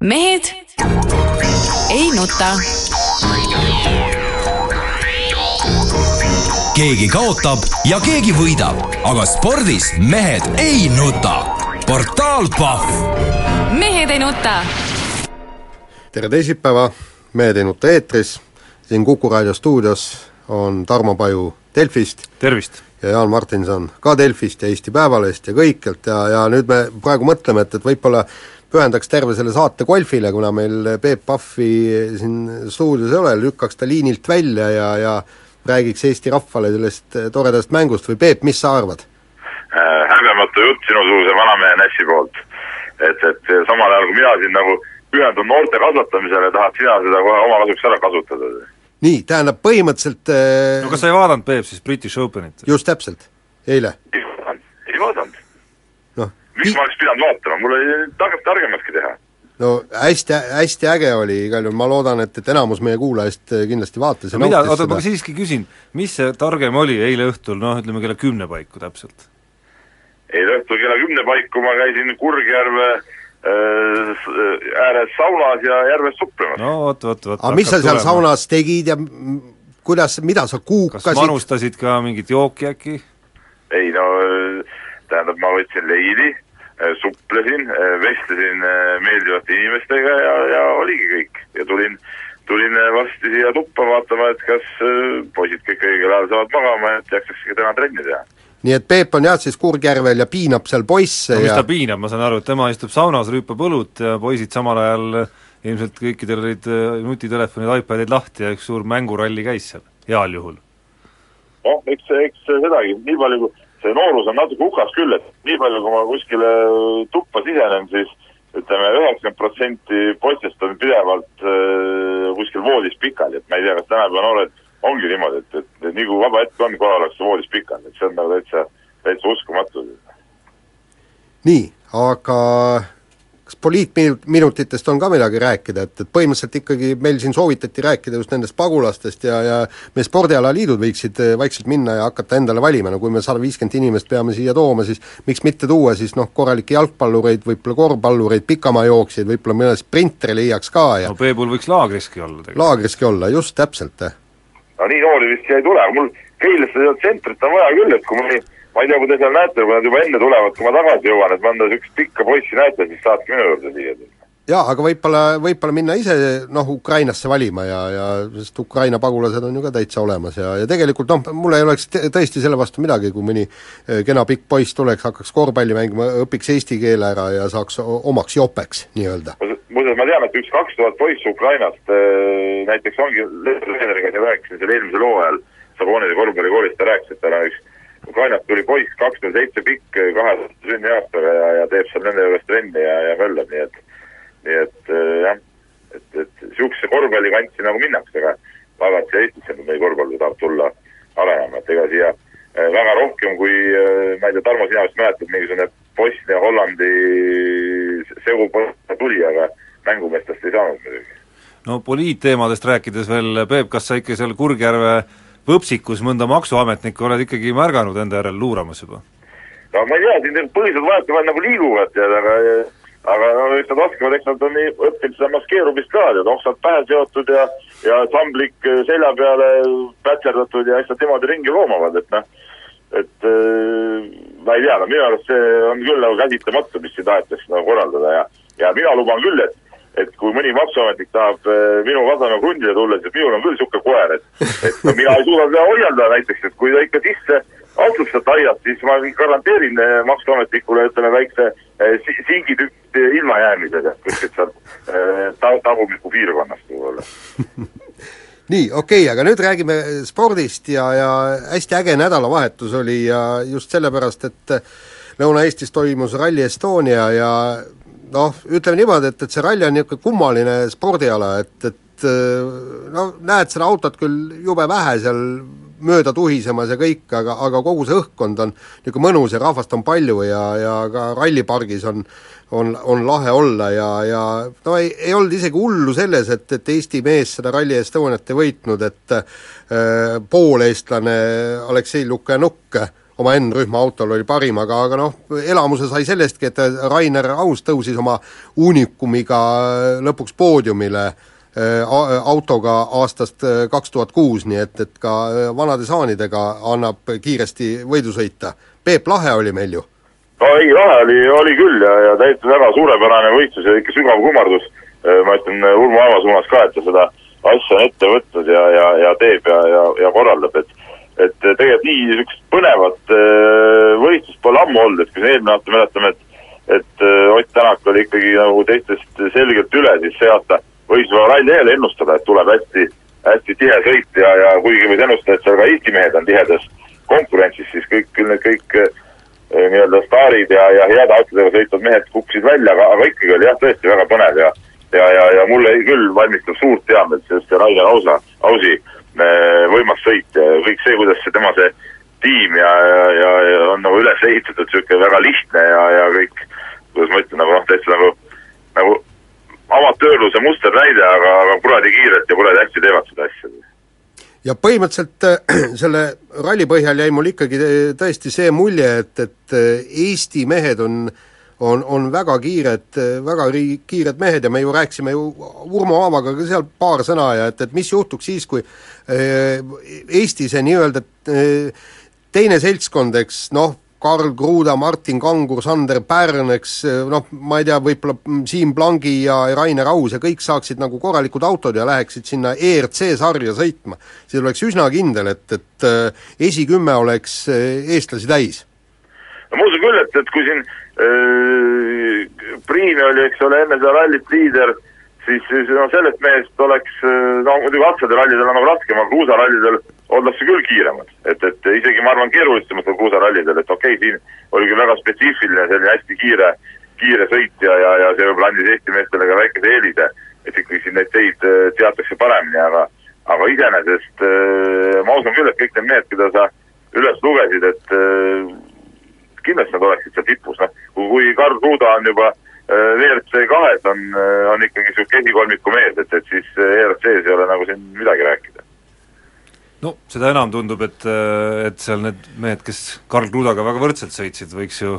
mehed ei nuta. keegi kaotab ja keegi võidab, aga spordis mehed ei nuta. portaal Pahv. mehed ei nuta. tere teisipäeva, Mehed ei nuta eetris, siin Kuku raadio stuudios on Tarmo Paju Delfist tervist! Ja Jaan Martinson ka Delfist ja Eesti Päevalehest ja kõikjalt ja, ja nüüd me praegu mõtleme, et, et võib-olla pühendaks terve selle saate golfile, kuna meil Peep Pahvi siin stuudios ei ole, lükkaks ta liinilt välja ja, ja räägiks Eesti rahvale sellest toredast mängust või Peep, mis sa arvad? häbematu jutt sinusuguse vanamehe Nässi poolt. et, et samal ajal, kui mina siin nagu pühendun noorte kasvatamisele, tahad sina seda kohe oma kasuks ära kasutada. Nii, tähendab põhimõtteliselt äh, no kas sa ei vaadanud, Peep, siis British Openit? just täpselt, eile, ei vaadanud, ei vaadanud. noh, miks ma oleks pidanud vaatama, mul oli targalt targematki teha. no hästi, hästi äge oli igal juhul, ma loodan, et, et enamus meie kuulajast kindlasti vaatas ja no mida, oota, ma siiski küsin, mis see targem oli eile õhtul, noh ütleme kella kümne paiku täpselt? eile õhtul kella kümne paiku ma käisin Kurgjärve äh, ääres saunas ja järves suplemas no vot, vot, vot aga mis sa seal saunas tegid ja kuidas, mida sa kas kuukasid? manustasid ka mingit jooki äkki? ei no äh, tähendab, ma võtsin leili, suplesin, vestlesin äh, meeldivate inimestega ja, ja oligi kõik. ja tulin, tulin äh, varsti siia tuppa vaatama, et kas äh, poisid kõik õigel ajal saavad magama, et jaksaks ka täna trenni teha. Nii et Peep on jah, siis Kurgjärvel ja piinab seal poisse no mis ja ta piinab, ma saan aru, et tema istub saunas, rüüpab õlut ja poisid samal ajal ilmselt kõikidel olid äh, nutitelefonid, iPadid lahti ja üks suur mänguralli käis seal, heal juhul. noh, eks, eks sedagi, nii palju kui see noorus on natuke hukas küll, et nii palju, kui ma kuskile tuppa sisenen, siis ütleme, üheksakümmend protsenti poistest on pidevalt äh, kuskil voodis pikali, et ma ei tea, kas tänapäeva noored ongi niimoodi, et, et, et nii kui vaba hetk on, kohe ollakse voodis pikali, et see on nagu täitsa, täitsa uskumatu. nii, aga kas poliitminutitest on ka midagi rääkida, et, et põhimõtteliselt ikkagi meil siin soovitati rääkida just nendest pagulastest ja, ja meie spordialaliidud võiksid eh, vaikselt minna ja hakata endale valima, no kui me sada viiskümmend inimest peame siia tooma, siis miks mitte tuua siis noh, korralikke jalgpallureid, võib-olla korvpallureid, pikamaajooksjaid, võib-olla mõne sprinteri leiaks ka ja no Peebul võiks laagriski olla tegelikult. laagriski olla, just täpselt. No nii noori vist siia ei tule, mul Keilasse seda tsentrit on vaja küll, et kui mõni ma ei tea, kui te seal näete, kui nad juba enne tulevad, kui ma tagasi jõuan, et mõnda niisugust pikka poissi näete, siis saatke minu juurde siia. Jaa, aga võib-olla, võib-olla minna ise noh, Ukrainasse valima ja, ja sest Ukraina pagulased on ju ka täitsa olemas ja, ja tegelikult noh, mul ei oleks tõesti selle vastu midagi, kui mõni eh, kena pikk poiss tuleks, hakkaks korvpalli mängima, õpiks eesti keele ära ja saaks omaks jopeks nii-öelda. muuseas, ma tean, et üks kaks tuhat poissi Ukrainast äh, näiteks ongi, treeneriga siin rääkisin seal eelmisel hooajal, Savonide korvpallikoolist ta rääkis, et tal on üks Ukrainast tuli poiss kakskümmend seitse pikk, kahe sünniaastaga ja, ja teeb seal nende juures trenni ja, ja möllab, nii et nii et äh, jah, et, et niisuguse korvpallikantsi nagu minnakse, aga vaevalt siia Eestisse meie korvpall tahab tulla arenema, et ega siia äh, väga rohkem kui äh, ma ei tea, Tarmo, sina vist mäletad, mingisugune Bosnia-Hollandi segu tuli, aga mängumeestest ei saanud muidugi. no poliitteemadest rääkides veel, Peep, kas sa ikka seal Kurgjärve võpsikus mõnda maksuametnikku oled ikkagi märganud enda järel luuramas juba? no ma ei tea, siin need põhilised vahetevahel nagu liiguvad, tead, aga aga no eks nad oskavad, eks nad on nii õppinud seda maskeerumist ka, tead, oksad pähe seotud ja ja samblik selja peale pätserdatud ja eks nad niimoodi ringi loomavad, et noh, et äh, ma ei tea, no minu arust see on küll nagu käsitamatu, mis siin tahetakse nagu korraldada ja ja mina luban küll, et et kui mõni maksuametnik tahab äh, minu Lasnamäe krundile tulla, siis minul on küll niisugune koer, et et no mina ei suuda teda hoialdada näiteks, et kui ta ikka sisse astub sealt aiast, siis ma garanteerin äh, maksuametnikule, ütleme, väikse singitükk ilmajäämise sealt kuskilt sealt äh, ta-, tagumiku piirkonnast võib-olla. nii, okei okay,, aga nüüd räägime spordist ja, ja hästi äge nädalavahetus oli ja just sellepärast, et Lõuna-Eestis toimus Rally Estonia ja noh, ütleme niimoodi, et, et see ralli on niisugune kummaline spordiala, et, et no näed seda autot küll jube vähe seal mööda tuhisemas ja kõik, aga, aga kogu see õhkkond on niisugune mõnus ja rahvast on palju ja, ja ka rallipargis on on, on lahe olla ja, ja no ei, ei olnud isegi hullu selles, et, et Eesti mees seda Rally Estoniat ei võitnud, et äh, pooleestlane Aleksei Lukanuk oma N-rühma autol oli parim, aga, aga noh, elamuse sai sellestki, et Rainer Aus tõusis oma uunikumiga lõpuks poodiumile autoga aastast kaks tuhat kuus, nii et, et ka vanade saanidega annab kiiresti võidu sõita. Peep Lahe oli meil ju. no ei, lahe oli, oli küll ja, ja täiesti väga suurepärane võistlus ja ikka sügav kummardus, ma ütlen Urmo Aava suunas ka, et ta seda asja on ette võtnud ja, ja, ja teeb ja, ja, ja korraldab, et et tegelikult nii niisugust põnevat äh, võistlust pole ammu olnud, et kui me eelmine aasta mäletame, et et äh, Ott Tänak oli ikkagi nagu teistest selgelt üle, siis see aasta võis ralli eel ennustada, et tuleb hästi, hästi tihe sõit ja, ja kuigi võis ennustada, et seal ka Eesti mehed on tihedas konkurentsis, siis kõik, küll need kõik äh, nii-öelda staarid ja, ja heade autodega sõitvad mehed kukkusid välja, aga, aga ikkagi oli jah, tõesti väga põnev ja ja, ja, ja mulle küll valmistab suurt heameelt sellest Rainer Ausa, Ausi äh, võimas sõit ja kõik see, kuidas see tema see tiim ja, ja, ja, ja on nagu üles ehitatud, niisugune väga lihtne ja, ja kõik, kuidas ma ütlen, nagu noh, täitsa nagu, nagu amatöörluse musternäide, aga, aga kuradi kiirelt ja kuradi hästi teevad seda asja. ja põhimõtteliselt äh, selle ralli põhjal jäi mul ikkagi tõesti see mulje, et, et Eesti mehed on äh, on, on väga kiired, väga ri-, kiired mehed ja me ju rääkisime ju Urmo Aavaga ka seal paar sõna ja et, et mis juhtuks siis, kui eh, Eesti see nii-öelda teine seltskond, eks noh, Karl Kruda, Martin Kangur, Sander Pärn, eks noh, ma ei tea, võib-olla Siim Plangi ja Rainer Aus ja kõik saaksid nagu korralikud autod ja läheksid sinna ERC sarja sõitma, siis oleks üsna kindel, et, et eh, esikümme oleks eestlasi täis. no ma usun küll, et, et kui siin Äh, Priin oli, eks ole, enne seda rallit liider, siis, siis no sellest mehest oleks, äh, no muidugi otsade rallidel on nagu raskem, aga kruusarallidel ollakse küll kiiremad. et, et isegi ma arvan, keerulisematel kruusarallidel, et okei okay,, siin oli küll väga spetsiifiline selline hästi kiire, kiire sõit ja, ja, ja see võib-olla andis Eesti meestele ka väikese eelise, et ikkagi siin neid teid äh, teatakse paremini, aga aga iseenesest ma usun küll, et kõik need mehed, keda sa üles lugesid, et kindlasti nad oleksid seal tipus, noh, kui Karl Kruda on juba äh, WRC kahes on, äh, on ikkagi niisugune esikolmiku mees, et, et siis äh, ERC-s ei ole nagu siin midagi rääkida. No seda enam tundub, et, et seal need mehed, kes Karl Krudaga väga võrdselt sõitsid, võiks ju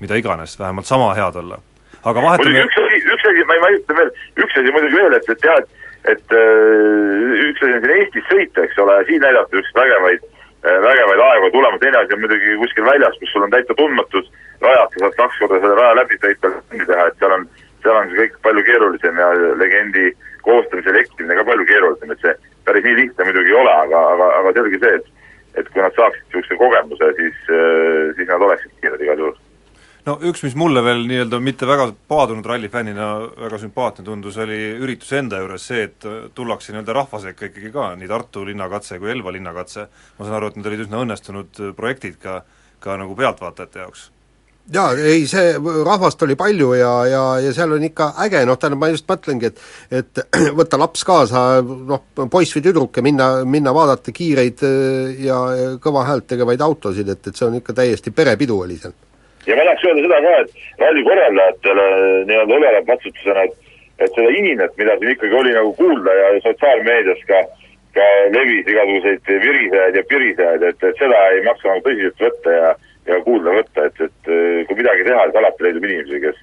mida iganes, vähemalt sama head olla. aga vahetame üks asi, üks asi, ma, ma ütlen veel, üks asi muidugi veel, et, et jah, et et äh, üks asi on siin Eestis sõita, eks ole, siin näidata niisuguseid vägevaid vägevaid aegu tulema, teine asi on muidugi kuskil väljas, kus sul on täitsa tundmatud rajad, sa saad kaks korda selle raja läbi sõita, teha, et seal on, seal on see kõik palju keerulisem ja legendi koostamise lektimine ka palju keerulisem, et see päris nii lihtne muidugi ei ole, aga, aga, aga selge see, et et kui nad saaksid niisuguse kogemuse, siis, siis nad oleksid kiired igal juhul. No üks, mis mulle veel nii-öelda mitte väga paadunud rallifännina väga sümpaatne tundus, oli ürituse enda juures see, et tullakse nii-öelda rahva sekka ikkagi ka, nii Tartu linnakatse kui Elva linnakatse, ma saan aru, et need olid üsna õnnestunud projektid ka, ka nagu pealtvaatajate jaoks jaa, ei see, rahvast oli palju ja, ja, ja seal on ikka äge, noh tähendab, ma just mõtlengi, et et võtta laps kaasa, noh, poiss või tüdruk ja minna, minna vaadata kiireid äh, ja kõva häält tegevaid autosid, et, et see on ikka täiesti perepidu oli seal. ja ma tahaks öelda seda ka, et ralli korraldajatele nii-öelda õlele patsutusena, et et seda ininet, mida siin ikkagi oli nagu kuulda ja sotsiaalmeedias ka ka levis igasuguseid virisejaid ja pirisejaid, et, et seda ei maksa nagu tõsiselt võtta ja ja kuulda võtta, et, et kui midagi teha, siis alati leidub inimesi, kes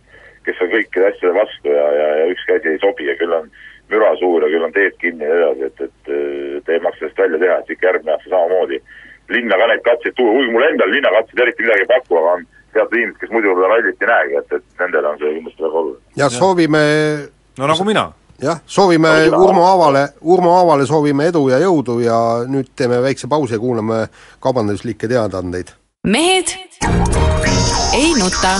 kes on kõikide asjade vastu ja, ja, ja ükski asi ei sobi ja küll on müra suur ja küll on teed kinni ja nii edasi, et, et, et ei maksa sellest välja teha, et ikka järgmine aasta samamoodi linna ka neid katseid tuua, kuigi mulle endale linnakatsed eriti midagi ei paku, aga on teatud inimesed, kes muidu võib-olla rallit ei näegi, et, et nendele on see kindlasti väga oluline. ja soovime no nagu mina. jah, soovime no, Urmo Aavale, Urmo Aavale soovime edu ja jõudu ja nüüd teeme väikse pausi ja kuulame kaubanduslikke teadaandeid mehed ei nuta.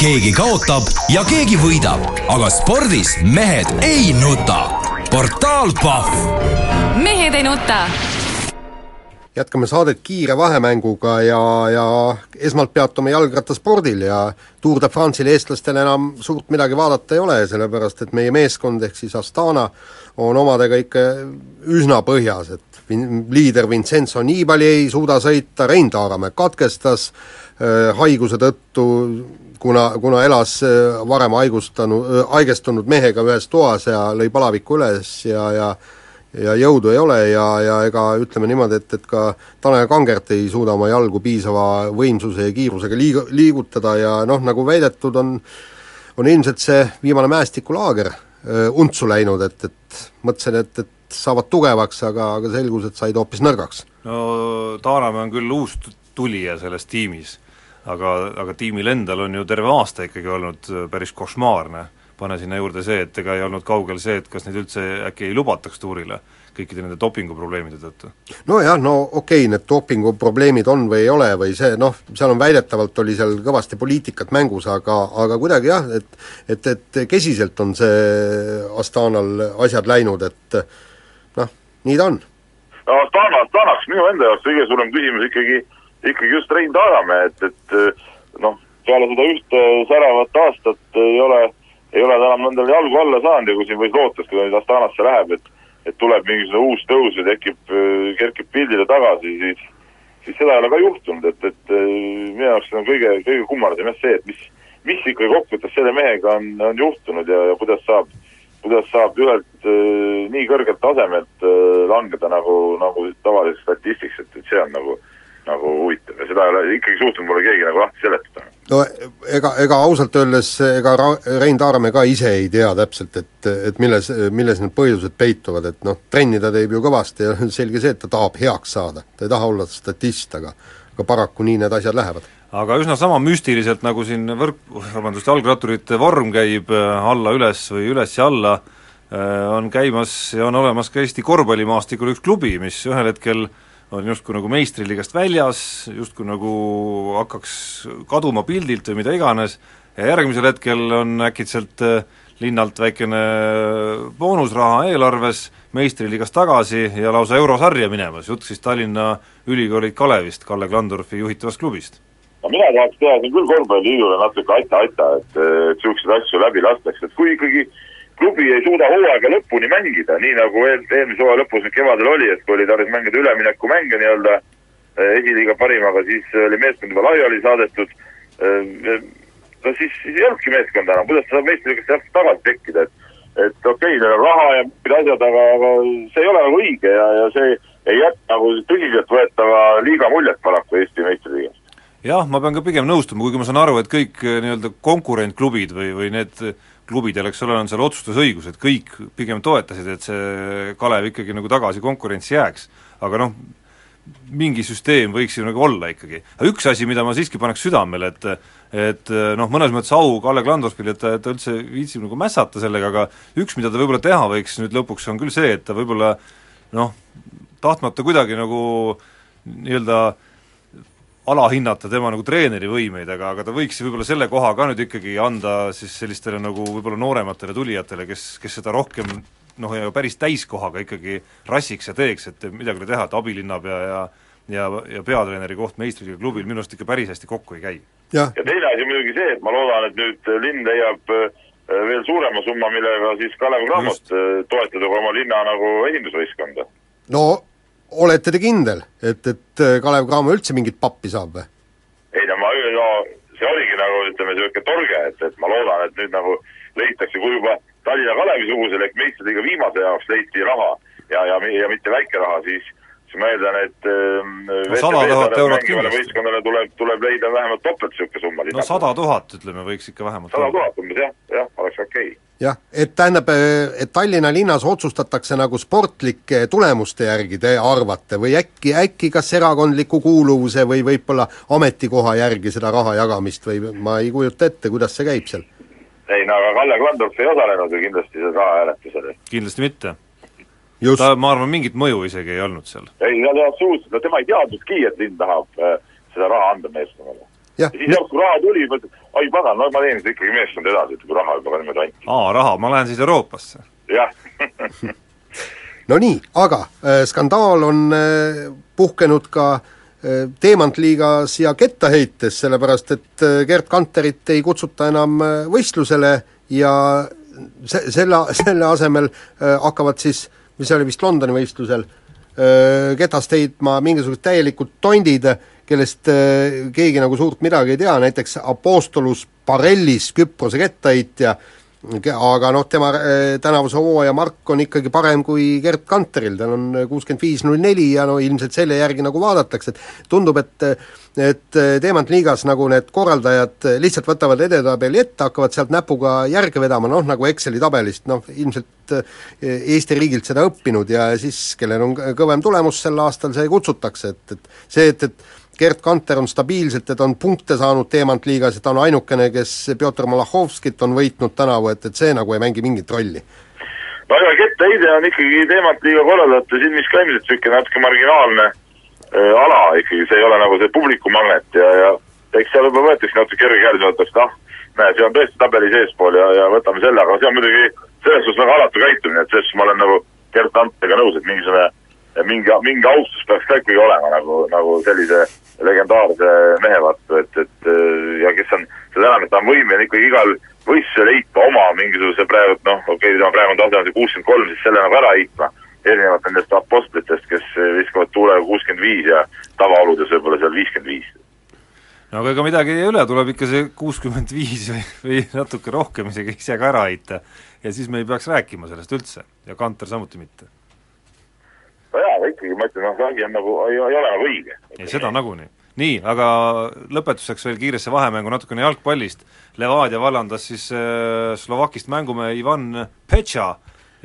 keegi kaotab ja keegi võidab, aga spordis mehed ei nuta. portaal Pahv. mehed ei nuta jätkame saadet kiire vahemänguga ja, ja esmalt peatume jalgrattaspordil ja Tour de France'il eestlastel enam suurt midagi vaadata ei ole, sellepärast et meie meeskond, ehk siis Astana, on omadega ikka üsna põhjas, et vin-, liider Vincenzo Nibali ei suuda sõita, Rein Taaramäe katkestas äh, haiguse tõttu, kuna, kuna elas äh, varem haigustanud äh,, haigestunud mehega ühes toas ja lõi palaviku üles ja, ja ja jõudu ei ole ja, ja ega ütleme niimoodi, et, et ka Tanel Kangert ei suuda oma jalgu piisava võimsuse ja kiirusega liigu-, liigutada ja noh, nagu väidetud, on on ilmselt see viimane mäestikulaager öö, untsu läinud, et, et mõtlesin, et, et saavad tugevaks, aga, aga selgus, et said hoopis nõrgaks. no Taaramäe on küll uus tulija selles tiimis, aga, aga tiimil endal on ju terve aasta ikkagi olnud äh, päris košmaarne. pane sinna juurde see, et ega ei olnud kaugel see, et kas neid üldse äkki ei lubataks tuurile, kõikide nende dopinguprobleemide tõttu. nojah, no okei okay,, need dopinguprobleemid on või ei ole või see noh, seal on väidetavalt, oli seal kõvasti poliitikat mängus, aga, aga kuidagi jah, et et, et kesiselt on see Astanal asjad läinud, et noh, nii ta on. no Astana, Astanaks minu enda jaoks kõige suurem küsimus ikkagi, ikkagi just Rein Taaramäe, et, et noh, peale seda ühte säravat aastat ei ole, ei ole ta enam endale jalgu alla saanud ja kui siin võis loota, et kui ta nüüd Astanasse läheb, et et tuleb mingisugune uus tõus või tekib, kerkib pildile tagasi, siis siis seda ei ole ka juhtunud, et, et minu jaoks on kõige, kõige kummalisem jah see, et mis, mis ikkagi kokkuvõttes selle mehega on, on juhtunud ja, ja kuidas saab, kuidas saab ühelt äh, nii kõrgelt tasemelt äh, langeda nagu, nagu tavaliseks statistiks, et, et see on nagu, nagu huvitav. Ja seda ei ole ikkagi suutnud mulle keegi nagu lahti seletada. No ega, ega ausalt öeldes ega Ra-, Rein Taaramäe ka ise ei tea täpselt, et, et milles, milles need põhjused peituvad, et noh, trenni ta teeb ju kõvasti ja selge see, et ta tahab heaks saada, ta ei taha olla statist, aga aga paraku nii need asjad lähevad. aga üsna sama müstiliselt, nagu siin võrk, vabandust, jalgratturite vorm käib äh, alla-üles või üles ja alla, on käimas ja on olemas ka Eesti korvpallimaastikul üks klubi, mis ühel hetkel on justkui nagu meistriliigast väljas, justkui nagu hakkaks kaduma pildilt või mida iganes, ja järgmisel hetkel on äkitselt äh, linnalt väikene boonusraha eelarves, meistriliigast tagasi ja lausa eurosarja minemas, jutt siis Tallinna Ülikooli Kalevist, Kalle Klandorfi juhitavast klubist. no mina tahaks teha siin küll korvpalliliidule natuke aita-aita, et, et niisuguseid asju läbi lastakse, et kui ikkagi klubi ei suuda hooaega lõpuni mängida, nii nagu eel, eelmise hooaja lõpus nüüd kevadel oli, et kui oli tarvis mängida üleminekumänge nii-öelda eh, esiliiga parimaga, siis oli meeskond juba laiali saadetud, no siis, siis ei olnudki meeskonda enam, kuidas ta saab meistriliigast järsku tagasi tekkida, et et okei okay,, neil on raha ja mingid asjad, aga, aga see ei ole nagu õige ja, ja see ei jäta nagu tõsiseltvõetava liiga muljet paraku Eesti meistriliigast. jah, ma pean ka pigem nõustuma, kuigi ma saan aru, et kõik eh, nii-öelda konkurentklubid või, või need klubidel, eks ole, on seal otsustusõigus, et kõik pigem toetasid, et see Kalev ikkagi nagu tagasi konkurentsi jääks. aga noh, mingi süsteem võiks ju nagu olla ikkagi. aga üks asi, mida ma siiski paneks südamele, et et noh, mõnes mõttes au Kalle Klandorfile, et ta, ta üldse viitsib nagu mässata sellega, aga üks, mida ta võib-olla teha võiks nüüd lõpuks, on küll see, et ta võib-olla noh, tahtmata kuidagi nagu nii-öelda alahinnata tema nagu treeneri võimeid, aga, aga ta võiks võib-olla selle koha ka nüüd ikkagi anda siis sellistele nagu võib-olla noorematele tulijatele, kes, kes seda rohkem noh, ja päris täiskohaga ikkagi rassiks ja teeks, et midagi ei teha, et abilinnapea ja ja, ja peatreeneri koht meistriliiga klubil minu arust ikka päris hästi kokku ei käi. ja teine asi muidugi see, et ma loodan, et nüüd linn leiab äh, veel suurema summa, millega siis Kalev Cramot äh, toetada kui oma linna nagu esindusvõistkonda. no olete te kindel, et, et Kalev Cramo üldse mingit pappi saab või? ei no ma, no see oligi nagu ütleme, niisugune torge, et, et ma loodan, et nüüd nagu leitakse, kui juba Tallinna Kalevi sugusel ehk meistriliiga viimase jaoks leiti raha ja, ja, ja mitte väike raha, siis siis ma eeldan, et ähm, No 100 000 eurot kindlasti. võistkonnale tuleb, tuleb leida vähemalt topelt niisugune summa no sada tuhat, ütleme, võiks ikka vähemalt sada tuhat umbes jah, jah, oleks okei okay. Jah, et tähendab, et Tallinna linnas otsustatakse nagu sportlike tulemuste järgi, te arvate, või äkki, äkki kas erakondliku kuuluvuse või võib-olla ametikoha järgi seda raha jagamist või ma ei kujuta ette, kuidas see käib seal? ei no aga Kalle Klandorf ei osalenud ju kindlasti seal rahahääletusel. kindlasti mitte. just, ta, ma arvan, mingit mõju isegi ei olnud seal. ei, ta absoluutselt, no tema ei teadnudki, et linn tahab äh, seda raha anda meeskonnale. ja siis järsku kui raha tuli, mõtlesin, oi pagan, no ma teen siis ikkagi meeskonda edasi, et kui raha juba ka niimoodi anti. aa, raha, ma lähen siis Euroopasse. jah no nii, aga äh, skandaal on äh, puhkenud ka äh, Teemantliigas ja kettaheites, sellepärast et äh, Gerd Kanterit ei kutsuta enam äh, võistlusele ja se-, selle, selle asemel äh, hakkavad siis, mis see oli vist Londoni võistlusel äh,, ketast heitma mingisugused täielikud tondid, kellest äh, keegi nagu suurt midagi ei tea, näiteks Apostolus Barellis, Küprose kettaheitja, aga noh, tema äh, tänavuse hooaja mark on ikkagi parem kui Gerd Kanteril, tal on kuuskümmend viis null neli ja no ilmselt selle järgi nagu vaadatakse, et tundub, et et Teemant liigas nagu need korraldajad lihtsalt võtavad edetabeli ette, hakkavad sealt näpuga järge vedama, noh nagu Exceli tabelist, noh ilmselt Eesti riigilt seda õppinud ja siis, kellel on kõvem tulemus sel aastal, see kutsutakse, et, et see, et, et Gerd Kanter on stabiilselt, et on punkte saanud Teemant liigas ja ta on ainukene, kes Pjotor Malachhovskit on võitnud tänavu, et, et see nagu ei mängi mingit rolli. no aga kettaheide on ikkagi Teemant liiga korraldajate silmis ka ilmselt niisugune natuke marginaalne äh, ala ikkagi, see ei ole nagu see publikumagnet ja, ja eks seal võib-olla võetakse natuke kergekäelisemalt, et ah, näe, see on tõesti tabeli seespool ja, ja võtame selle, aga see on muidugi selles suhtes väga alatu käitumine, et selles suhtes ma olen nagu Gerd Kanteriga nõus, et mingisugune mingi, mingi austus peaks ka ikkagi olema nagu, nagu sellise legendaarse mehe vastu, et, et ja kes on, seda enam, et ta on võimeline ikkagi igal võistlusel heitma oma mingisuguse praegu, noh, okei okay,, tema praegune tase on see kuuskümmend kolm, siis selle nagu ära heitma, erinevalt nendest apostlitest, kes viskavad tuulega kuuskümmend viis ja tavaoludes võib-olla seal viiskümmend viis. no aga ega midagi üle, tuleb ikka see kuuskümmend viis või, või natuke rohkem isegi ise ka ära heita. ja siis me ei peaks rääkima sellest üldse ja Kanter samuti mitte no jaa, aga ikkagi ma ütlen, noh, see asi on nagu, ei, ole nagu õige. ei, seda nagunii. nii, aga lõpetuseks veel kiiresse vahemängu natukene jalgpallist, Levadia vallandas siis äh, Slovakist mängumehe Ivan Petša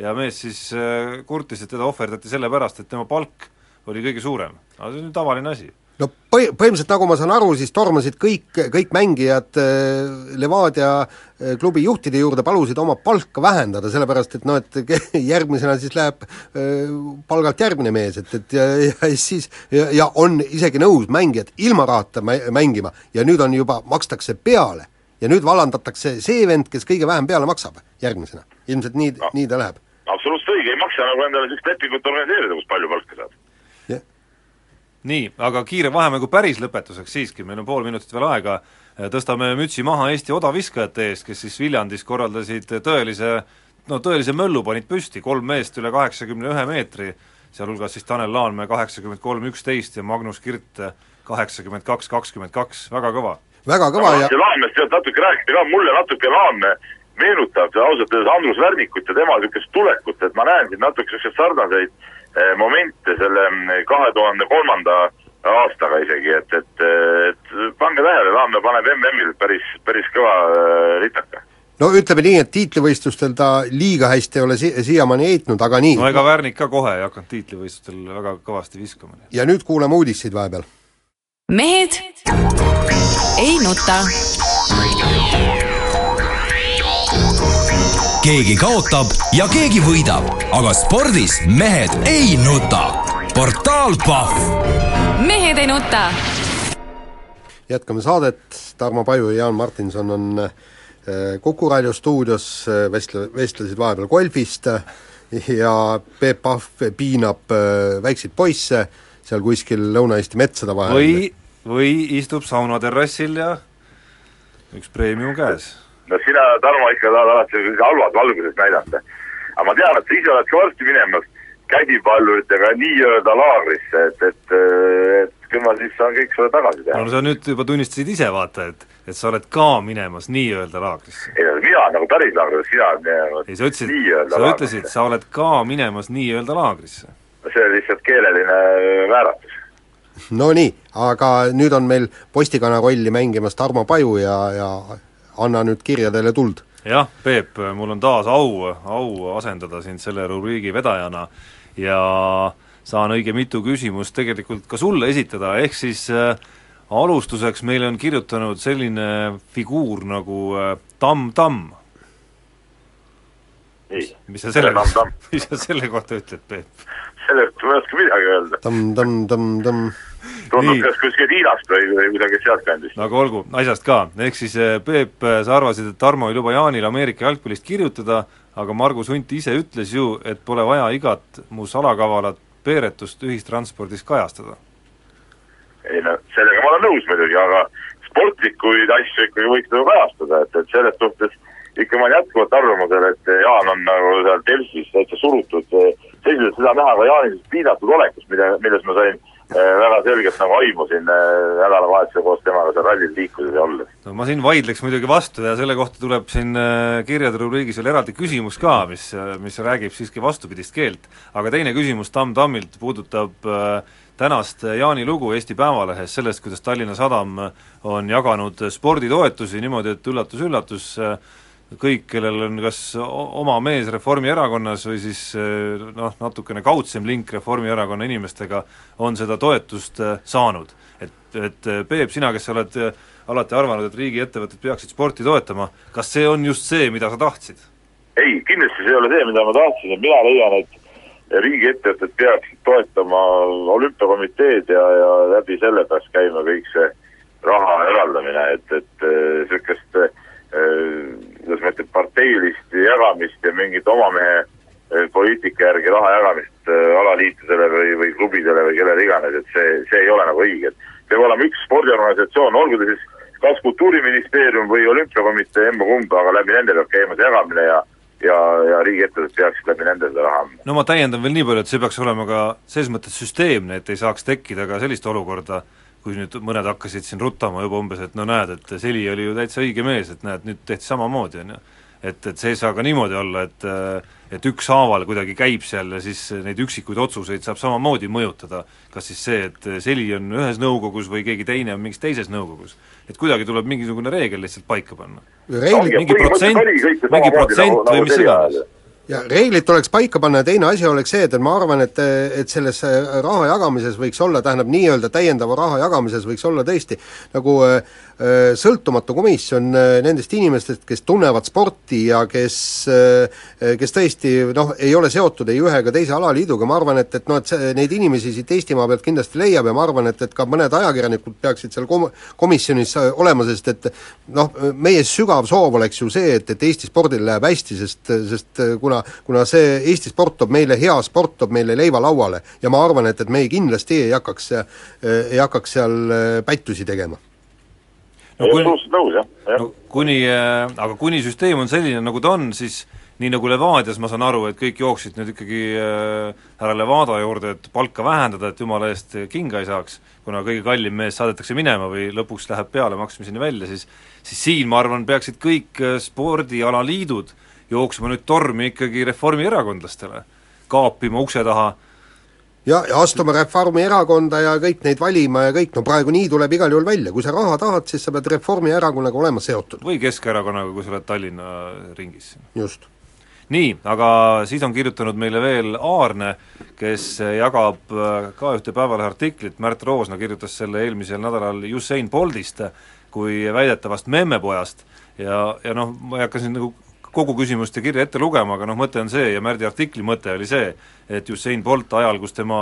ja mees siis äh, kurtis, et teda ohverdati sellepärast, et tema palk oli kõige suurem. aga see on ju tavaline asi no põhi-, põhimõtteliselt nagu ma saan aru, siis tormasid kõik, kõik mängijad äh, Levadia äh, klubi juhtide juurde, palusid oma palka vähendada, sellepärast et noh, et järgmisena siis läheb äh, palgalt järgmine mees, et, et ja, ja siis ja, ja on isegi nõus mängijad ilma rahata mängima ja nüüd on juba, makstakse peale. ja nüüd vallandatakse see vend, kes kõige vähem peale maksab järgmisena. ilmselt nii no., nii ta läheb. absoluutselt õige, ei maksa nagu endale sellist lepingut organiseerida, kus palju palka saad nii, aga kiire vahemängu päris lõpetuseks siiski, meil on pool minutit veel aega, tõstame mütsi maha Eesti odaviskajate eest, kes siis Viljandis korraldasid tõelise no tõelise möllu panid püsti, kolm meest üle kaheksakümne ühe meetri, sealhulgas siis Tanel Laanmäe kaheksakümmend kolm üksteist ja Magnus Kirt kaheksakümmend kaks kakskümmend kaks, väga kõva. väga kõva ja Laanmäest tead natuke rääkida ka, mulle natuke Laanmäe meenutab ausalt öeldes Andrus Värnikut ja tema niisugust tulekut, et ma näen siin natuke niisuguseid sarnaseid momente selle mm, kahe tuhande kolmanda aastaga isegi, et, et, et pange tähele, Laamne paneb MM-il päris, päris kõva litaka no ütleme nii, et tiitlivõistlustel ta liiga hästi ei ole si-, siiamaani heitnud, aga nii. no ega Värnik ka kohe ei hakanud tiitlivõistlustel väga kõvasti viskama. ja nüüd kuulame uudiseid vahepeal. mehed ei nuta keegi kaotab ja keegi võidab, aga spordis mehed ei nuta. portaal Pahv. mehed ei nuta. jätkame saadet, Tarmo Paju ja Jaan Martinson on äh, Kuku raadio stuudios, äh, vestle-, vestlesid vahepeal golfist äh, ja Peep Pahv piinab väikseid poisse seal kuskil Lõuna-Eesti metsade vahel. või, või istub saunaterrassil ja üks preemium käes no sina, Tarmo, ikka tahad alati halvad valguses näidata. aga ma tean, et sa ise oled ka varsti minemas käsipalluritega nii-öelda laagrisse, et, et, et küll ma siis saan kõik sulle tagasi teha. no sa nüüd juba tunnistasid ise, vaata, et et sa oled ka minemas nii-öelda laagrisse. ei no mina nagu päris laagrisse, sina oled minemas ei, sa ütlesid, sa ütlesid, sa oled ka minemas nii-öelda laagrisse. see oli lihtsalt keeleline vääratus. no nii, aga nüüd on meil postikana rolli mängimas Tarmo Paju ja, ja anna nüüd kirjadele tuld. jah, Peep, mul on taas au, au asendada sind selle rubriigi vedajana ja saan õige mitu küsimust tegelikult ka sulle esitada, ehk siis äh, alustuseks meile on kirjutanud selline figuur nagu äh, Tamm Tamm. mis sa selle, mis sa selle kohta ütled, Peep? sellest ma ei oska midagi öelda. Tamm, Tundub kas kuskilt Hiinast või, või kusagilt sealtkandist. aga olgu, asjast ka, ehk siis eh, Peep, eh, sa arvasid, et Tarmo ei luba Jaanil Ameerika jalgpallist kirjutada, aga Margus Hunt ise ütles ju, et pole vaja igat mu salakavalat peeretust ühistranspordis kajastada. ei no sellega ma olen nõus muidugi, aga sportlikuid asju ikkagi võiks nagu kajastada, et, et selles suhtes ikka ma olen jätkuvalt arvamusel, et Jaan on nagu seal Delfis täitsa surutud, selliselt seda näha ka Jaani piinatud olekust, mida, milles ma sain väga selgelt nagu aimu siin äh, nädalavahetusel koos temaga seal rallil liikudes ja olles. no ma siin vaidleks muidugi vastu ja selle kohta tuleb siin äh, kirjade rubriigis veel eraldi küsimus ka, mis, mis räägib siiski vastupidist keelt. aga teine küsimus Tamm Tammilt puudutab tänast Jaani lugu Eesti Päevalehes sellest, kuidas Tallinna Sadam on jaganud sporditoetusi niimoodi, et üllatus-üllatus, kõik, kellel on kas oma mees Reformierakonnas või siis noh, natukene kaudsem link Reformierakonna inimestega, on seda toetust äh, saanud. et, et äh, Peep, sina, kes sa oled alati arvanud, et riigiettevõtted peaksid sporti toetama, kas see on just see, mida sa tahtsid? ei, kindlasti see ei ole see, mida ma tahtsin, et mina leian, et riigiettevõtted peaksid toetama olümpiakomiteed ja, ja läbi selle peaks käima kõik see raha eraldamine, et, et niisugust äh, kuidas ma ütlen, parteilist jagamist ja mingit oma mehe eh, poliitika järgi raha jagamist eh, alaliitudele või, või klubidele või kellele iganes, et see, see ei ole nagu õige, et peab olema üks spordiorganisatsioon, olgu ta siis kas Kultuuriministeerium või Olümpiakomitee, emba-kumba, aga läbi nende peab käima see jagamine ja ja, ja riigiettevõtted peaksid läbi nende seda raha andma. no ma täiendan veel nii palju, et see peaks olema ka selles mõttes süsteemne, et ei saaks tekkida ka sellist olukorda, kui nüüd mõned hakkasid siin ruttama juba umbes, et no näed, et Seli oli ju täitsa õige mees, et näed, nüüd tehti samamoodi, on ju. et, et see ei saa ka niimoodi olla, et et ükshaaval kuidagi käib seal ja siis neid üksikuid otsuseid saab samamoodi mõjutada, kas siis see, et Seli on ühes nõukogus või keegi teine on mingis teises nõukogus. et kuidagi tuleb mingisugune reegel lihtsalt paika panna. mingi protsent, mingi protsent nagu, või mis iganes ja reeglid tuleks paika panna ja teine asi oleks see, et, et ma arvan, et, et selles raha jagamises võiks olla, tähendab, nii-öelda täiendava raha jagamises võiks olla tõesti nagu äh, Äh, sõltumatu komisjon äh, nendest inimestest, kes tunnevad sporti ja kes, äh, kes tõesti noh, ei ole seotud ei ühe ega teise alaliiduga, ma arvan, et, et noh, et see, neid inimesi siit Eestimaa pealt kindlasti leiab ja ma arvan, et, et ka mõned ajakirjanikud peaksid seal kom-, komisjonis olema, sest et noh, meie sügav soov oleks ju see, et, et Eesti spordil läheb hästi, sest, sest kuna, kuna see Eesti sport toob meile, hea sport toob meile leiva lauale ja ma arvan, et, et me ei kindlasti ei hakkaks, ei hakkaks seal pättusi tegema. No kuni, no kuni, äh, aga kuni süsteem on selline, nagu ta on, siis nii nagu Levadias ma saan aru, et kõik jooksid nüüd ikkagi äh, härra Levada juurde, et palka vähendada, et jumala eest kinga ei saaks, kuna kõige kallim mees saadetakse minema või lõpuks läheb pealemaksmiseni välja, siis siis siin ma arvan, peaksid kõik äh, spordialaliidud jooksma nüüd tormi ikkagi reformierakondlastele, kaapima ukse taha ja, ja astuma Reformierakonda ja kõik neid valima ja kõik, no praegu nii tuleb igal juhul välja, kui sa raha tahad, siis sa pead Reformierakonnaga olema seotud. või Keskerakonnaga, kui sa oled Tallinna ringis. just. nii, aga siis on kirjutanud meile veel Aarne, kes jagab äh, ka ühte Päevalehe artiklit, Märt Roosna kirjutas selle eelmisel nädalal Usain Boltist kui väidetavast memmepojast ja, ja noh, ma ei hakka siin nagu kogu küsimust ja kirja ette lugema, aga noh, mõte on see ja Märdi artikli mõte oli see, et Usain Bolt ajal, kus tema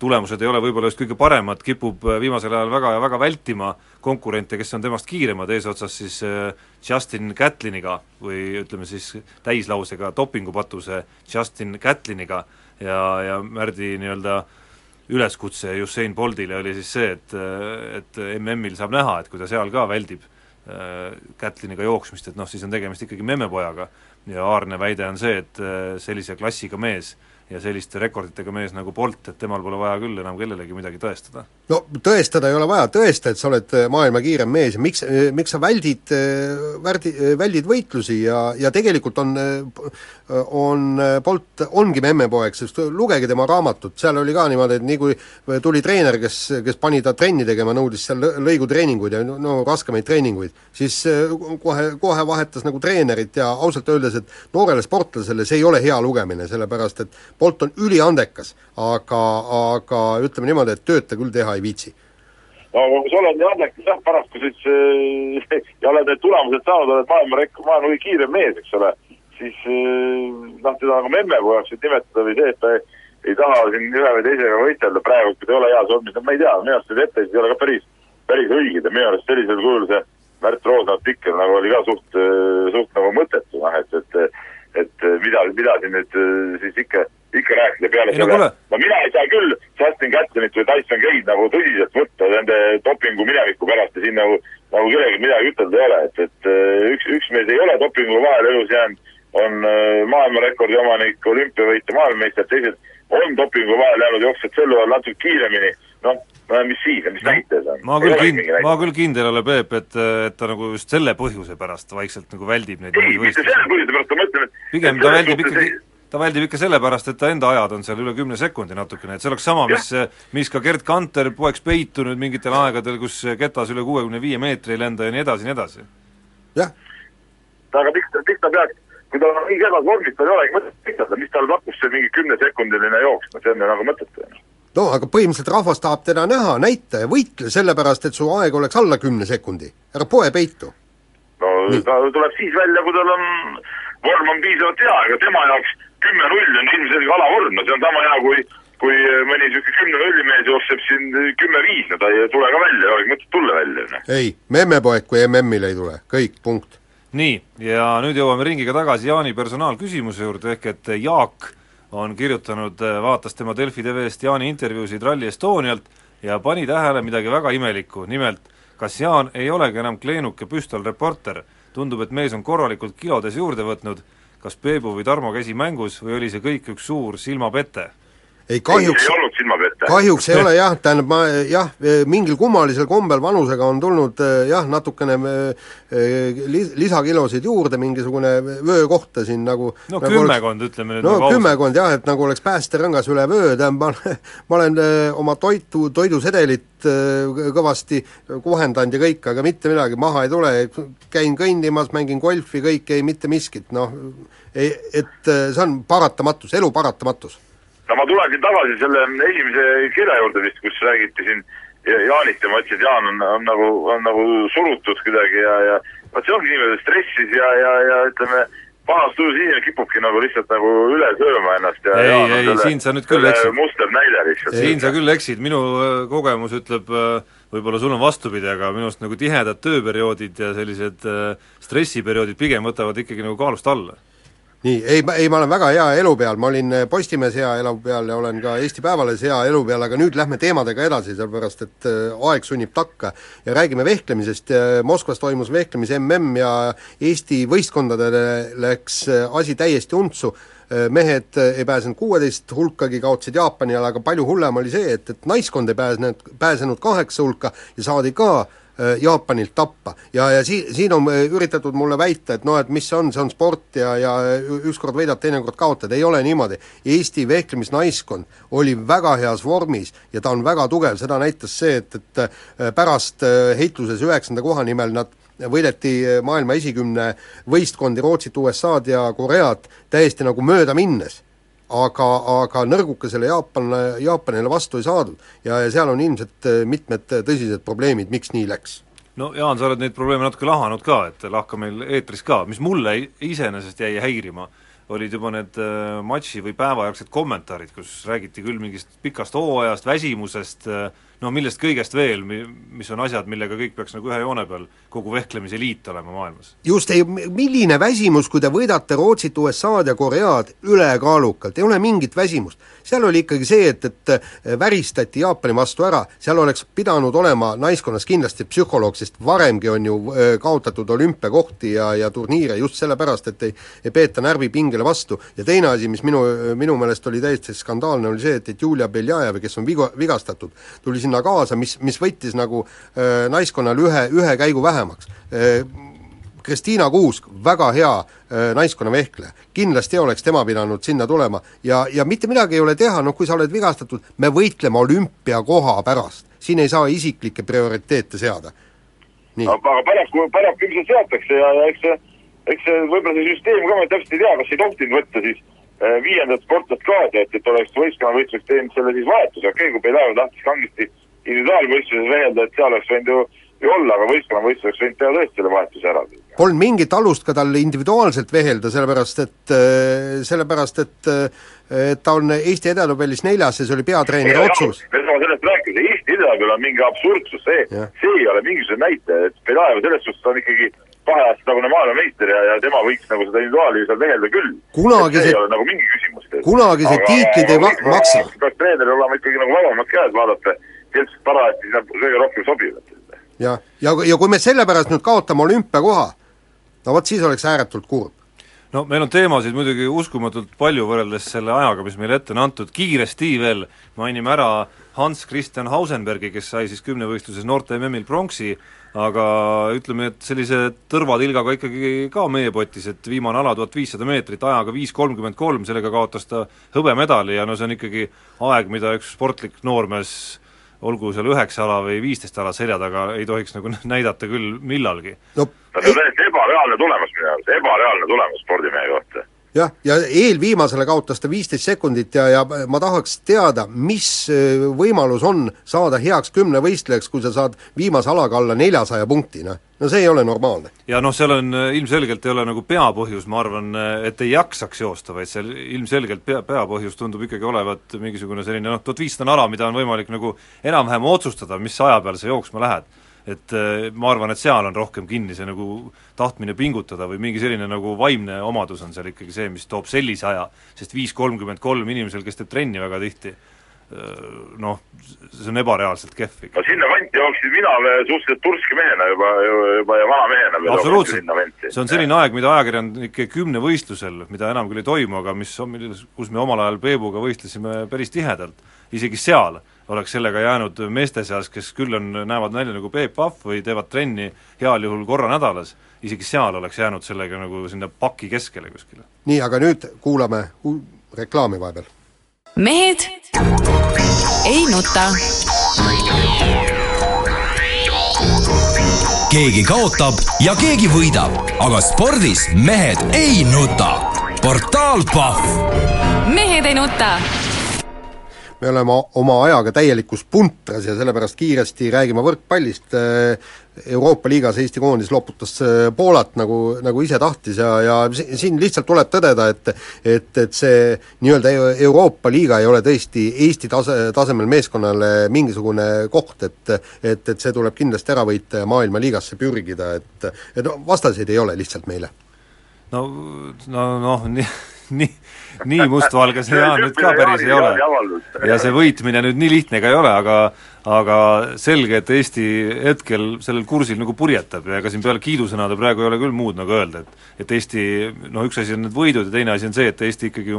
tulemused ei ole võib-olla just kõige paremad, kipub äh, viimasel ajal väga ja väga vältima konkurente, kes on temast kiiremad, eesotsas siis äh, Justin Gatliniga või ütleme siis täislausega dopingupatuse Justin Gatliniga ja, ja Märdi nii-öelda üleskutse Usain Boltile oli siis see, et, äh, et MM-il saab näha, et kui ta seal ka väldib Kätliniga jooksmist, et noh, siis on tegemist ikkagi memmepojaga ja Aarne väide on see, et äh, sellise klassiga mees ja selliste rekorditega mees nagu Bolt, et temal pole vaja küll enam kellelegi midagi tõestada. no tõestada ei ole vaja, tõesta, et sa oled äh, maailma kiirem mees ja miks, äh, miks sa väldid, äh, värdi, väldid võitlusi ja, ja tegelikult on, on Bolt, ongi memmepoeg, sest lugege tema raamatut, seal oli ka niimoodi, et nii kui tuli treener, kes, kes pani ta trenni tegema, nõudis seal lõigutreeninguid ja no raskemaid treeninguid, siis kohe, kohe vahetas nagu treenerit ja ausalt öeldes, et noorele sportlasele see ei ole hea lugemine, sellepärast et Bolt on üliandekas, aga, aga ütleme niimoodi, et tööd ta küll teha ei viitsi. No kui sa oled nii andekas jah, paraku siis äh, ja oled need tulemused saanud, oled maailma rek-, maailma kõige kiirem mees, eks ole, siis äh, noh, teda nagu memmepojaks võib nimetada või see, et ta ei, ei taha siin ühe või teisega võitelda praegu, kui ta ei ole heas vormis, no ma ei tea, minu arust need etteheited ei ole ka päris, päris õiged ja minu arust sellisel kujul see Märt Roosna artikkel nagu oli ka suht, äh, suht nagu mõttetu, noh et, et et mida, mida siin nüüd siis ikka ikka rääkida peale ei, selle. no, no mina ei saa küll Justin Gatlinit või Tyson Cade'i nagu tõsiselt võtta nende dopingu mineviku pärast ja siin nagu, nagu kellelgi midagi ütelda ei ole, et, et äh, üks, üks mees ei ole dopingu vahele elus jäänud, on äh, maailmarekordi omanik, olümpiavõitja, maailmameister, teised, on dopingu vahele jäänud, jooksevad sel ajal natuke kiiremini, noh, mis siis? Mis näitaja see on? ma küll kind-, ma küll kindel ei ole, Peep, et, et ta nagu just selle põhjuse pärast vaikselt nagu väldib neid ei, mitte selle põhjuse pärast, ma mõtlen, et pigem ta väldib ikkagi, ta väldib ikka sellepärast, et ta enda ajad on seal üle kümne sekundi natukene, et see oleks sama, mis, mis ka Gerd Kanter poeks peitu nüüd mingitel aegadel, kus ketas üle kuuekümne viie meetri ei lenda ja nii edasi nii edasi. jah. aga miks, miks ta peaks, kui ta on nii kehvas vormis, tal ei olegi mõtet peitada, mis tal pakkus see mingi kümnesekundiline jooks, no see on ju nagu mõttetu no aga põhimõtteliselt rahvas tahab teda näha, näita ja võitle sellepärast, et su aeg oleks alla kümne sekundi, ära poe peitu. no Nii. ta tuleb siis välja, kui tal on, vorm on piisavalt hea, ega tema jaoks kümme null on ilmselge alavorm, no see on sama hea, kui kui mõni niisugune kümne nulli mees jookseb siin kümme viis, no ta ei tule ka välja, ei olegi mõtet tulla välja. Noh. ei, memmepoeg kui MM-il ei tule, kõik, punkt. nii, ja nüüd jõuame ringiga tagasi Jaani personaalküsimuse juurde, ehk et Jaak on kirjutanud, äh, vaatas tema Delfi TV-st Jaani intervjuusid Rally Estonialt ja pani tähele midagi väga imelikku, nimelt kas Jaan ei olegi enam kleenuke püstolreporter, tundub, et mees on korralikult kilodes juurde võtnud, kas Peebu või Tarmo käsi mängus või oli see kõik üks suur silmapete? Ei kahjuks ei olnud silmapette. kahjuks ei ole jah, tähendab ma jah, mingil kummalisel kombel vanusega on tulnud jah, natukene li-, lisakilosid juurde, mingisugune vöökohta siin nagu no nagu kümmekond oleks, ütleme nüüd no nagu kümmekond jah, et nagu oleks päästerõngas üle vöö, tähendab ma ma olen oma toitu, toidusedelit kõvasti kohendanud ja kõik, aga mitte midagi maha ei tule, käin kõndimas, mängin golfi, kõik, ei mitte miskit, noh, ei, et see on paratamatus, elu paratamatus no ma tulen tagasi selle esimese kirja juurde vist, kus räägiti siin Jaanist ja ma ütlesin, et Jaan on, on nagu, on nagu surutud kuidagi ja, ja vot see ongi niimoodi stressis ja, ja, ja ütleme, pahas tujus inimene kipubki nagu lihtsalt nagu üle sööma ennast ja ei, ei, ei, siin sa nüüd küll eksid. musternäide lihtsalt. siin sa küll eksid, minu äh, kogemus ütleb, äh, võib-olla sul on vastupidi, aga minu arust nagu tihedad tööperioodid ja sellised äh, stressiperioodid pigem võtavad ikkagi nagu kaalust alla nii, ei, ei ma olen väga hea elu peal, ma olin eh, Postimehes hea elu peal ja olen ka Eesti Päevalehes hea elu peal, aga nüüd lähme teemadega edasi, sellepärast et äh, aeg sunnib takka. ja räägime vehklemisest, Moskvas toimus vehklemise MM ja Eesti võistkondadele läks äh, asi täiesti untsu, mehed ei pääsenud kuueteist hulkagi, kaotasid Jaapanile, aga palju hullem oli see, et, et naiskond ei pääsenud, pääsenud kaheksa hulka ja saadi ka äh, Äh, Jaapanilt tappa. ja, ja sii-, siin on äh, üritatud mulle väita, et noh, et mis see on, see on sport ja, ja ükskord võidad, teinekord kaotad, ei ole niimoodi. Eesti vehklemisnaiskond oli väga heas vormis ja ta on väga tugev, seda näitas see, et, et äh, pärast heitluses üheksanda koha nimel nad võideti maailma esikümne võistkondi Rootsit, USA-d ja Koreat täiesti nagu mööda minnes aga, aga nõrgukesele Jaapan, Jaapanile vastu ei saadud. ja, ja seal on ilmselt äh, mitmed tõsised probleemid, miks nii läks. no Jaan, sa oled neid probleeme natuke lahanud ka, et lahka meil eetris ka, mis mulle iseenesest jäi häirima, olid juba need äh, matši või päevajärgsed kommentaarid, kus räägiti küll mingist pikast hooajast, väsimusest äh,, no millest kõigest veel, mis on asjad, millega kõik peaks nagu ühe joone peal, kogu vehklemise liit olema maailmas? just, ei milline väsimus, kui te võidate Rootsit, USA-d ja Koread ülekaalukalt, ei ole mingit väsimust. seal oli ikkagi see, et, et äh, väristati Jaapani vastu ära, seal oleks pidanud olema naiskonnas kindlasti psühholoog, sest varemgi on ju äh, kaotatud olümpiakohti ja, ja turniire just sellepärast, et ei, ei peeta närvipingele vastu ja teine asi, mis minu, minu meelest oli täiesti skandaalne, oli see, et, et Julia Beljajev, kes on viga, vigastatud, tuli sinna kaasa, mis, mis võttis nagu äh, naiskonnal ühe, ühe käigu vähemaks äh,. Kristiina Kuusk, väga hea äh, naiskonna vehkleja, kindlasti oleks tema pidanud sinna tulema ja, ja mitte midagi ei ole teha, noh kui sa oled vigastatud, me võitleme olümpiakoha pärast, siin ei saa isiklikke prioriteete seada. aga paraku, paraku ilmselt seatakse ja, ja eks see, eks see võib-olla see süsteem ka, ma täpselt ei tea, kas ei tohtinud võtta siis viiendat sportlast kaasa, et, et oleks võistkonnavõistluseks teinud selle siis vahetuse, okei okay,, kui Beljajev tahtis kangesti individuaalvõistluses veelda, et seal oleks võinud ju ju olla, aga võistkonnavõistluseks võinud teha tõesti selle vahetuse ära. Polnud mingit alust ka tal individuaalselt vehelda, sellepärast et, äh, sellepärast et et ta on Eesti edetabelis neljas ja see oli peatreeneri otsus. me saame sellest rääkida, Eesti edetabel on mingi absurdsus, see, see ei ole mingisugune näitaja, et Beljajev selles suhtes on ikkagi kahe aasta tagune maailmameister ja, ja tema võiks nagu seda individuaali seal vehelda küll. kunagi see, see ei ole nagu mingi küsimus. kunagi see tiitlid ei ma-, maksa. peaks treeneril olema ikkagi nagu vabamad käed vaadata, kes parajasti sinna kõige rohkem sobivad. jah, ja, ja, ja kui me sellepärast nüüd kaotame olümpiakoha, no vot siis oleks ääretult kurb no meil on teemasid muidugi uskumatult palju võrreldes selle ajaga, mis meile ette on antud, kiiresti veel mainime ära Hans Christian Hausenbergi, kes sai siis kümnevõistluses noorte MM-il pronksi, aga ütleme, et sellise tõrvatilgaga ikkagi ka meie potis, et viimane ala tuhat viissada meetrit ajaga viis kolmkümmend kolm, sellega kaotas ta hõbemedali ja no see on ikkagi aeg, mida üks sportlik noormees olgu seal üheksa ala või viisteist ala selja taga, ei tohiks nagu näidata küll millalgi. no see on täiesti ebareaalne tulemus minu arust, ebareaalne tulemus spordimehe kohta. Jah, ja eelviimasele kaotas ta viisteist sekundit ja, ja ma tahaks teada, mis äh, võimalus on saada heaks kümnevõistlejaks, kui sa saad viimase alaga alla neljasaja punkti, noh. no see ei ole normaalne. ja noh, seal on äh, ilmselgelt ei ole nagu peapõhjus, ma arvan, äh, et ei jaksaks joosta, vaid seal ilmselgelt pea, peapõhjus tundub ikkagi olevat mingisugune selline noh, tuhat viissada on ala, mida on võimalik nagu enam-vähem otsustada, mis aja peal sa jooksma lähed et äh, ma arvan, et seal on rohkem kinni see nagu tahtmine pingutada või mingi selline nagu vaimne omadus on seal ikkagi see, mis toob sellise aja, sest viis kolmkümmend kolm inimesel, kes teeb trenni väga tihti, äh, noh, see on ebareaalselt kehv ikka. no sinna kanti jooksin mina suhteliselt turske mehena juba, juba ja vana mehena veel absoluutselt, see on selline aeg, mida ajakirjanike kümnevõistlusel, mida enam küll ei toimu, aga mis on, kus me omal ajal Peebuga võistlesime päris tihedalt, isegi seal oleks sellega jäänud meeste seas, kes küll on, näevad välja nagu Peep Pahv või teevad trenni heal juhul korra nädalas, isegi seal oleks jäänud sellega nagu sinna paki keskele kuskile. nii, aga nüüd kuulame reklaami vahepeal. mehed ei nuta. keegi kaotab ja keegi võidab, aga spordis mehed ei nuta. portaal Pahv mehed ei nuta me oleme oma ajaga täielikus puntras ja sellepärast kiiresti räägime võrkpallist, Euroopa liigas Eesti koondis loputas Poolat nagu, nagu ise tahtis ja, ja siin lihtsalt tuleb tõdeda, et et, et see nii-öelda Euroopa liiga ei ole tõesti Eesti tase, tasemel meeskonnale mingisugune koht, et et, et see tuleb kindlasti ära võita ja maailmaliigasse pürgida, et et no vastaseid ei ole lihtsalt meile. no, no noh, nii nii, nii mustvalge see Jaan nüüd ka päris ei ole. ja see võitmine nüüd nii lihtne ka ei ole, aga aga selge, et Eesti hetkel sellel kursil nagu purjetab ja ega siin peale kiidusõnade praegu ei ole küll muud nagu öelda, et et Eesti noh, üks asi on need võidud ja teine asi on see, et Eesti ikkagi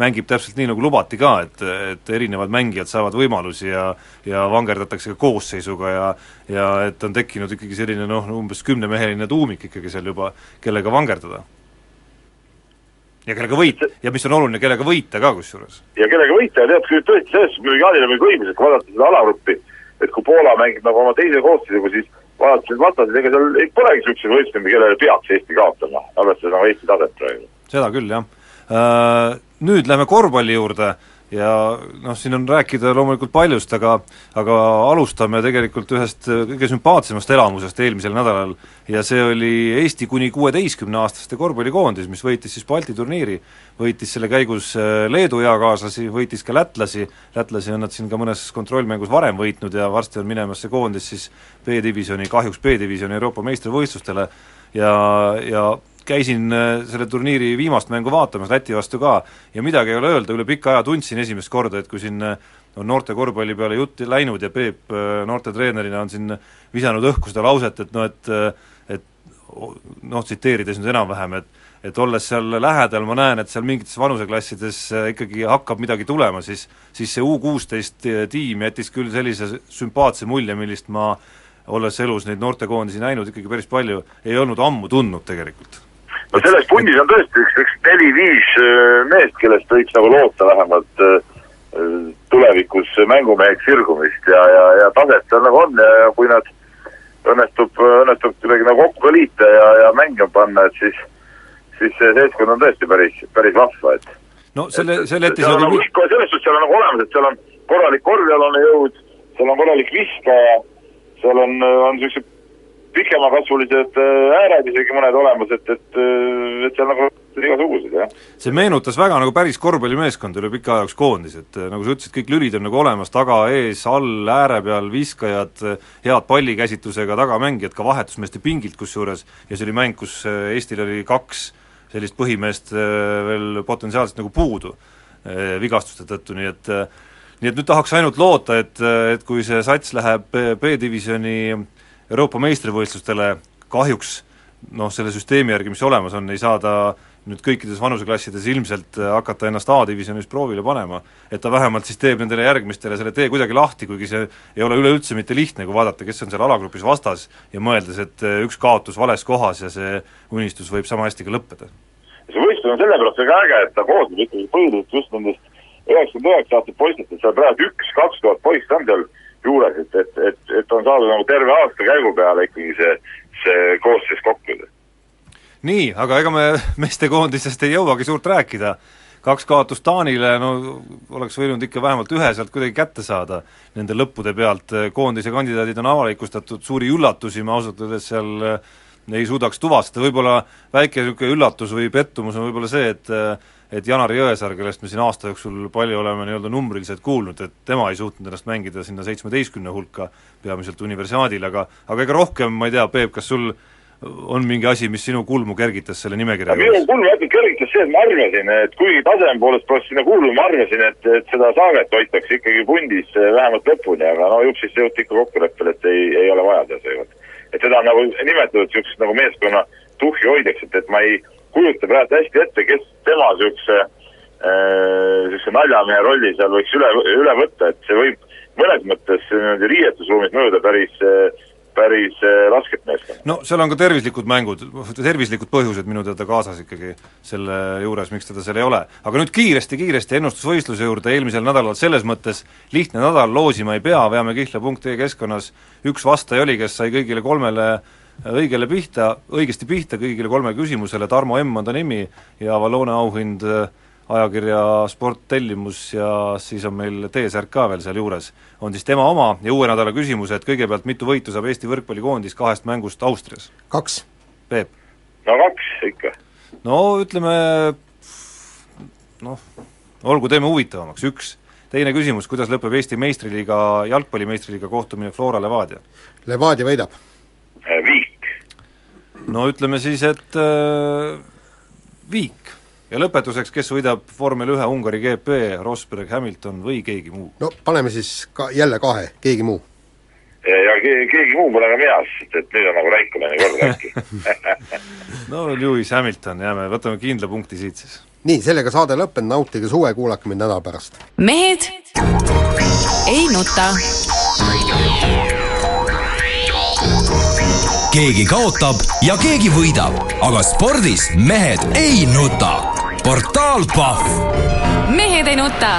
mängib täpselt nii, nagu lubati ka, et, et erinevad mängijad saavad võimalusi ja ja vangerdatakse ka koosseisuga ja ja et on tekkinud ikkagi selline noh, umbes kümnemeheline tuumik ikkagi seal juba, kellega vangerdada ja kellega võita, ja mis on oluline, kellega võita ka kusjuures. ja kellega võita ja tead, küll tõesti selles suhtes Jaanil on muidugi õigus, et kui vaadata seda alagruppi, et kui Poola mängib nagu oma teise koosseisuga, siis vaadates neid vastaseid, ega seal ei polegi niisuguseid võistkondi, kellele peaks Eesti kaotama, arvestades nagu Eesti taset praegu. seda küll, jah. Äh, nüüd lähme korvpalli juurde ja noh, siin on rääkida loomulikult paljust, aga aga alustame tegelikult ühest kõige sümpaatsemast elamusest eelmisel nädalal. Ja see oli Eesti kuni kuueteistkümneaastaste korvpallikoondis, mis võitis siis Balti turniiri, võitis selle käigus äh, Leedu eakaaslasi, võitis ka lätlasi, lätlasi on nad siin ka mõnes kontrollmängus varem võitnud ja varsti on minemas see koondis siis B-divisjoni, kahjuks B-divisjoni Euroopa meistrivõistlustele. Ja, ja käisin äh, selle turniiri viimast mängu vaatamas Läti vastu ka ja midagi ei ole öelda, üle pika aja tundsin esimest korda, et kui siin äh, on noorte korvpalli peale jutt läinud ja Peep äh, noortetreenerina on siin visanud õhku seda lauset, et noh, et et noh, tsiteerides nüüd enam-vähem, et et olles seal lähedal, ma näen, et seal mingites vanuseklassides ikkagi hakkab midagi tulema, siis siis see U kuusteist tiim jättis küll sellise sümpaatse mulje, millist ma olles elus neid noortekoondisi näinud ikkagi päris palju, ei olnud ammu tundnud tegelikult no selles pundis on tõesti üks, üks neli-viis äh, meest, kellest võiks nagu loota vähemalt äh, tulevikus mängumeheks sirgumist ja, ja, ja taset seal nagu on ja, ja kui nad õnnestub, õnnestub kuidagi nagu kokku ka liita ja, ja mängima panna, et siis siis see seltskond on tõesti päris, päris vahva, et no selle, selle on nagu selles suhtes seal on nagu olemas, et seal on korralik korvjalane jõud, seal on korralik viskaja, seal on, on niisugused pikemakasvulised äh, ääred isegi mõned olemas, et, et, äh, et seal nagu igasugused, jah. see meenutas väga nagu päris korvpallimeeskonda üle pika aja üks koondis, et äh, nagu sa ütlesid, kõik lülid on nagu olemas, taga, ees, all, ääre peal, viskajad, head pallikäsitlusega tagamängijad, ka vahetusmeeste pingilt kusjuures, ja see oli mäng, kus Eestil oli kaks sellist põhimeest veel potentsiaalselt nagu puudu vigastuste tõttu, nii et nii et nüüd tahaks ainult loota, et, et kui see sats läheb B-divisjoni Euroopa meistrivõistlustele kahjuks noh, selle süsteemi järgi, mis olemas on, ei saa ta nüüd kõikides vanuseklassides ilmselt äh, hakata ennast A-divisjonis proovile panema, et ta vähemalt siis teeb nendele järgmistele selle tee kuidagi lahti, kuigi see ei ole üleüldse mitte lihtne, kui vaadata, kes on seal alagrupis vastas ja mõeldes, et äh, üks kaotus vales kohas ja see unistus võib sama hästi ka lõppeda. see võistlus on sellepärast väga äge, et ta koosneb ikkagi põhiliselt just nendest üheksakümmend üheksa aastat poistest, et seal praegu üks, kaks tuhat poissi on seal juures, et, et, et, et on saadud nagu terve aasta käigu peale ikkagi see, see koosseis kokku nii, aga ega me meestekoondisest ei jõuagi suurt rääkida, kaks kaotust Taanile, no oleks võinud ikka vähemalt ühe sealt kuidagi kätte saada. Nende lõppude pealt, koondise kandidaadid on avalikustatud, suuri üllatusi me ausalt öeldes seal eh, ei suudaks tuvastada, võib-olla väike niisugune üllatus või pettumus on võib-olla see, et et Janar Jõesaar, kellest me siin aasta jooksul palju oleme nii-öelda numbriliselt kuulnud, et tema ei suutnud ennast mängida sinna seitsmeteistkümne hulka, peamiselt universiaadil, aga aga ega rohkem, ma ei tea, Peep, kas sul on mingi asi, mis sinu kulmu kergitas selle nimekirja juures? minu kulmu natuke kergitas see, et ma arvasin, et kuigi taseme poolest poleks sinna kuulunud, ma arvasin, et, et seda saaget hoitakse ikkagi pundis eh, vähemalt lõpuni, aga no jupp siis jõuti ikka kokkuleppele, et ei, ei ole vaja teha seekord. Et seda on nagu nimetatud niisuguseks nagu meeskonna tuhhi hoidjaks, et, et ma ei kujuta praegu hästi ette, kes tema niisuguse niisuguse äh, naljamehe rolli seal võiks üle, üle võtta, et see võib mõnes mõttes niimoodi riietusruumis mõjuda päris äh, päris äh, rasket meeskonda. no seal on ka tervislikud mängud, tervislikud põhjused minu teada kaasas ikkagi selle juures, miks teda seal ei ole. aga nüüd kiiresti-kiiresti ennustusvõistluse juurde, eelmisel nädalal selles mõttes lihtne nädal, loosima ei pea, veame kihla.ee keskkonnas, üks vastaja oli, kes sai kõigile kolmele õigele pihta, õigesti pihta kõigile kolmele küsimusele, Tarmo M on ta nimi ja Valone auhind äh, ajakirja Sport tellimus ja siis on meil T-särk ka veel sealjuures, on siis tema oma ja uue nädala küsimus, et kõigepealt mitu võitu saab Eesti võrkpallikoondis kahest mängust Austrias? kaks. Peep? no kaks ikka. no ütleme noh, olgu, teeme huvitavamaks, üks. teine küsimus, kuidas lõpeb Eesti meistriliiga, jalgpalli meistriliiga kohtumine Flora Levadia? Levadia võidab. Viik. no ütleme siis, et äh, viik ja lõpetuseks, kes võidab vormel ühe Ungari GP, Rosberg, Hamilton või keegi muu? no paneme siis ka jälle kahe, keegi muu. ja keegi, keegi muu pole ka mina, sest et nüüd on nagu Raikkoneni kord äkki no Lewis Hamilton, jääme, võtame kindla punkti siit siis. nii, sellega saade lõppenud, nautige suve, kuulake mind nädala pärast. mehed ei nuta keegi kaotab ja keegi võidab, aga spordis mehed ei nuta portaal Pahv. mehed ei nuta